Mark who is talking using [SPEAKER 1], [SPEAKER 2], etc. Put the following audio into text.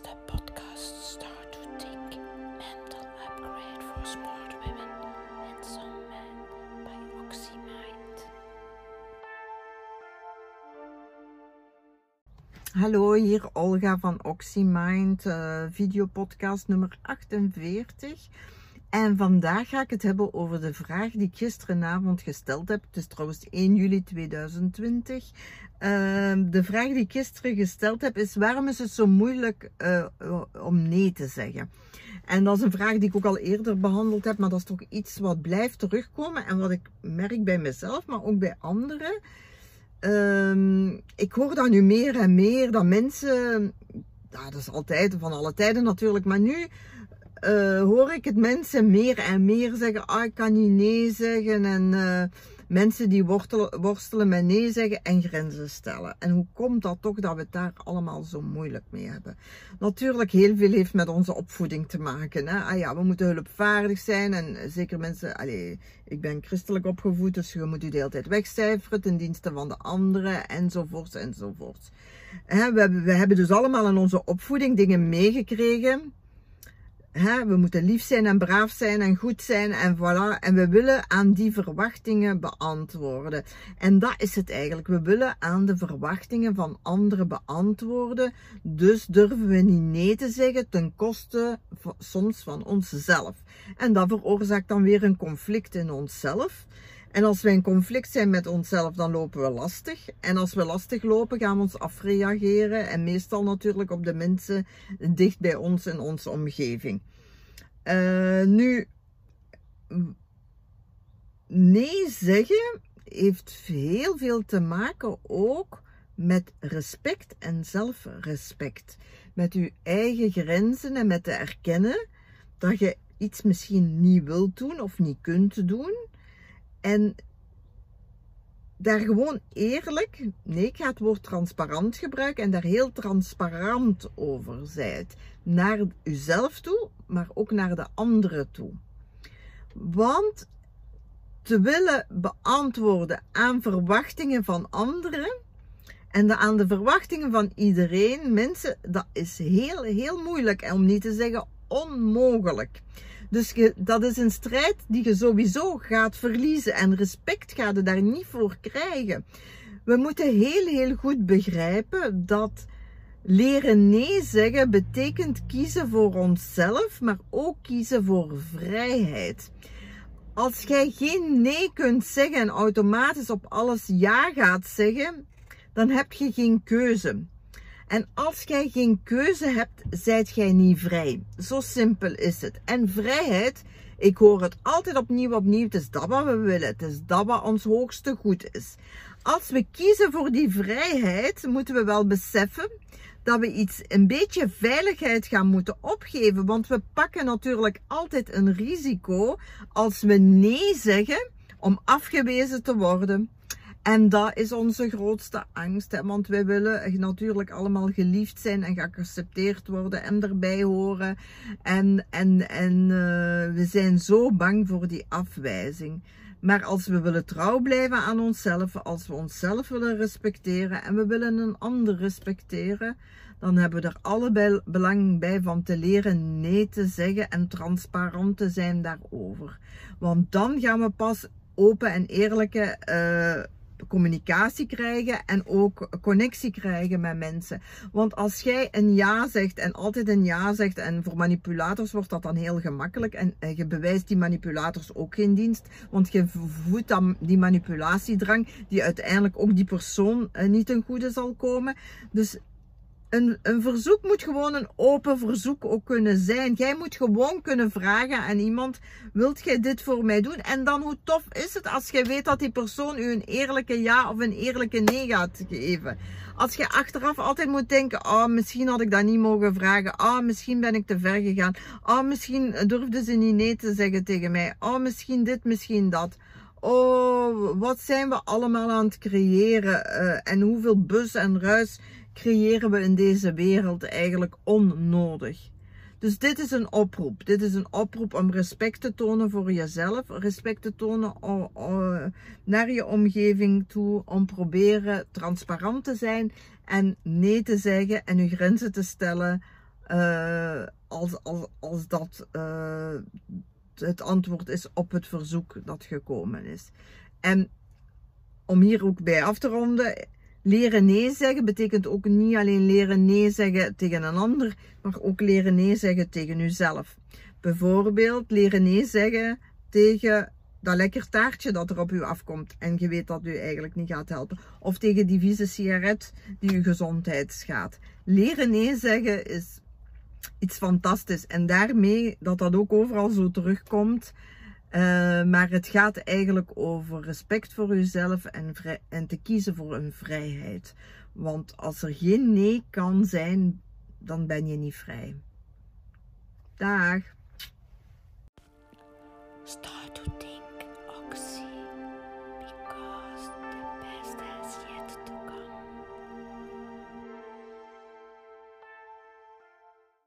[SPEAKER 1] is de podcast Start to Think Mental Upgrade for Smart Women and Some Men by OxyMind.
[SPEAKER 2] Hallo, hier Olga van OxyMind, uh, videopodcast nummer 48. En vandaag ga ik het hebben over de vraag die ik gisterenavond gesteld heb. Het is trouwens 1 juli 2020. Uh, de vraag die ik gisteren gesteld heb is waarom is het zo moeilijk uh, om nee te zeggen? En dat is een vraag die ik ook al eerder behandeld heb, maar dat is toch iets wat blijft terugkomen en wat ik merk bij mezelf, maar ook bij anderen. Uh, ik hoor dat nu meer en meer, dat mensen, dat is altijd van alle tijden natuurlijk, maar nu uh, hoor ik het mensen meer en meer zeggen, ah, ik kan niet nee zeggen. En uh, mensen die worstelen met nee zeggen en grenzen stellen. En hoe komt dat toch dat we het daar allemaal zo moeilijk mee hebben? Natuurlijk, heel veel heeft met onze opvoeding te maken. Hè? Ah ja, we moeten hulpvaardig zijn. En zeker mensen, allez, ik ben christelijk opgevoed, dus je moet u de hele tijd wegcijferen ten dienste van de anderen, enzovoorts, enzovoorts. Hè, we, we hebben dus allemaal in onze opvoeding dingen meegekregen Hè, we moeten lief zijn en braaf zijn en goed zijn en voilà. En we willen aan die verwachtingen beantwoorden. En dat is het eigenlijk. We willen aan de verwachtingen van anderen beantwoorden. Dus durven we niet nee te zeggen ten koste soms van onszelf. En dat veroorzaakt dan weer een conflict in onszelf. En als wij in conflict zijn met onszelf, dan lopen we lastig. En als we lastig lopen, gaan we ons afreageren. En meestal natuurlijk op de mensen dicht bij ons in onze omgeving. Uh, nu, nee zeggen heeft heel veel te maken ook met respect en zelfrespect. Met uw eigen grenzen en met te erkennen dat je iets misschien niet wilt doen of niet kunt doen. En daar gewoon eerlijk, nee, ik ga het woord transparant gebruiken en daar heel transparant over zijt. Naar uzelf toe, maar ook naar de anderen toe. Want te willen beantwoorden aan verwachtingen van anderen en aan de verwachtingen van iedereen, mensen, dat is heel, heel moeilijk om niet te zeggen onmogelijk. Dus dat is een strijd die je sowieso gaat verliezen. En respect gaat je daar niet voor krijgen. We moeten heel, heel goed begrijpen dat leren nee zeggen betekent kiezen voor onszelf, maar ook kiezen voor vrijheid. Als jij geen nee kunt zeggen en automatisch op alles ja gaat zeggen, dan heb je geen keuze. En als jij geen keuze hebt, zijt jij niet vrij. Zo simpel is het. En vrijheid, ik hoor het altijd opnieuw opnieuw, het is dat wat we willen. Het is dat wat ons hoogste goed is. Als we kiezen voor die vrijheid, moeten we wel beseffen dat we iets, een beetje veiligheid gaan moeten opgeven. Want we pakken natuurlijk altijd een risico als we nee zeggen om afgewezen te worden. En dat is onze grootste angst. Hè? Want wij willen natuurlijk allemaal geliefd zijn en geaccepteerd worden en erbij horen. En, en, en uh, we zijn zo bang voor die afwijzing. Maar als we willen trouw blijven aan onszelf, als we onszelf willen respecteren en we willen een ander respecteren, dan hebben we er allebei belang bij van te leren nee te zeggen en transparant te zijn daarover. Want dan gaan we pas open en eerlijke uh, communicatie krijgen en ook connectie krijgen met mensen. Want als jij een ja zegt en altijd een ja zegt en voor manipulators wordt dat dan heel gemakkelijk en, je bewijst die manipulators ook geen dienst, want je voedt dan die manipulatiedrang die uiteindelijk ook die persoon eh, niet ten goede zal komen. Dus een, een verzoek moet gewoon een open verzoek ook kunnen zijn. Jij moet gewoon kunnen vragen aan iemand, wilt jij dit voor mij doen? En dan hoe tof is het als je weet dat die persoon u een eerlijke ja of een eerlijke nee gaat geven. Als je achteraf altijd moet denken, oh misschien had ik dat niet mogen vragen. Oh misschien ben ik te ver gegaan. Oh misschien durfde ze niet nee te zeggen tegen mij. Oh misschien dit, misschien dat. Oh, wat zijn we allemaal aan het creëren? Uh, en hoeveel bus en ruis creëren we in deze wereld eigenlijk onnodig. Dus dit is een oproep. Dit is een oproep om respect te tonen voor jezelf. Respect te tonen naar je omgeving toe. Om proberen transparant te zijn. En nee te zeggen en je grenzen te stellen. eh, als, als, als dat eh, het antwoord is op het verzoek dat gekomen is. En om hier ook bij af te ronden, leren nee zeggen betekent ook niet alleen leren nee zeggen tegen een ander, maar ook leren nee zeggen tegen uzelf. Bijvoorbeeld leren nee zeggen tegen dat lekker taartje dat er op u afkomt en je weet dat u eigenlijk niet gaat helpen. Of tegen die vieze sigaret die uw gezondheid schaadt. Leren nee zeggen is iets fantastisch. En daarmee dat dat ook overal zo terugkomt. Uh, maar het gaat eigenlijk over respect voor uzelf en, en te kiezen voor een vrijheid. Want als er geen nee kan zijn, dan ben je niet vrij. Dag.
[SPEAKER 1] Start to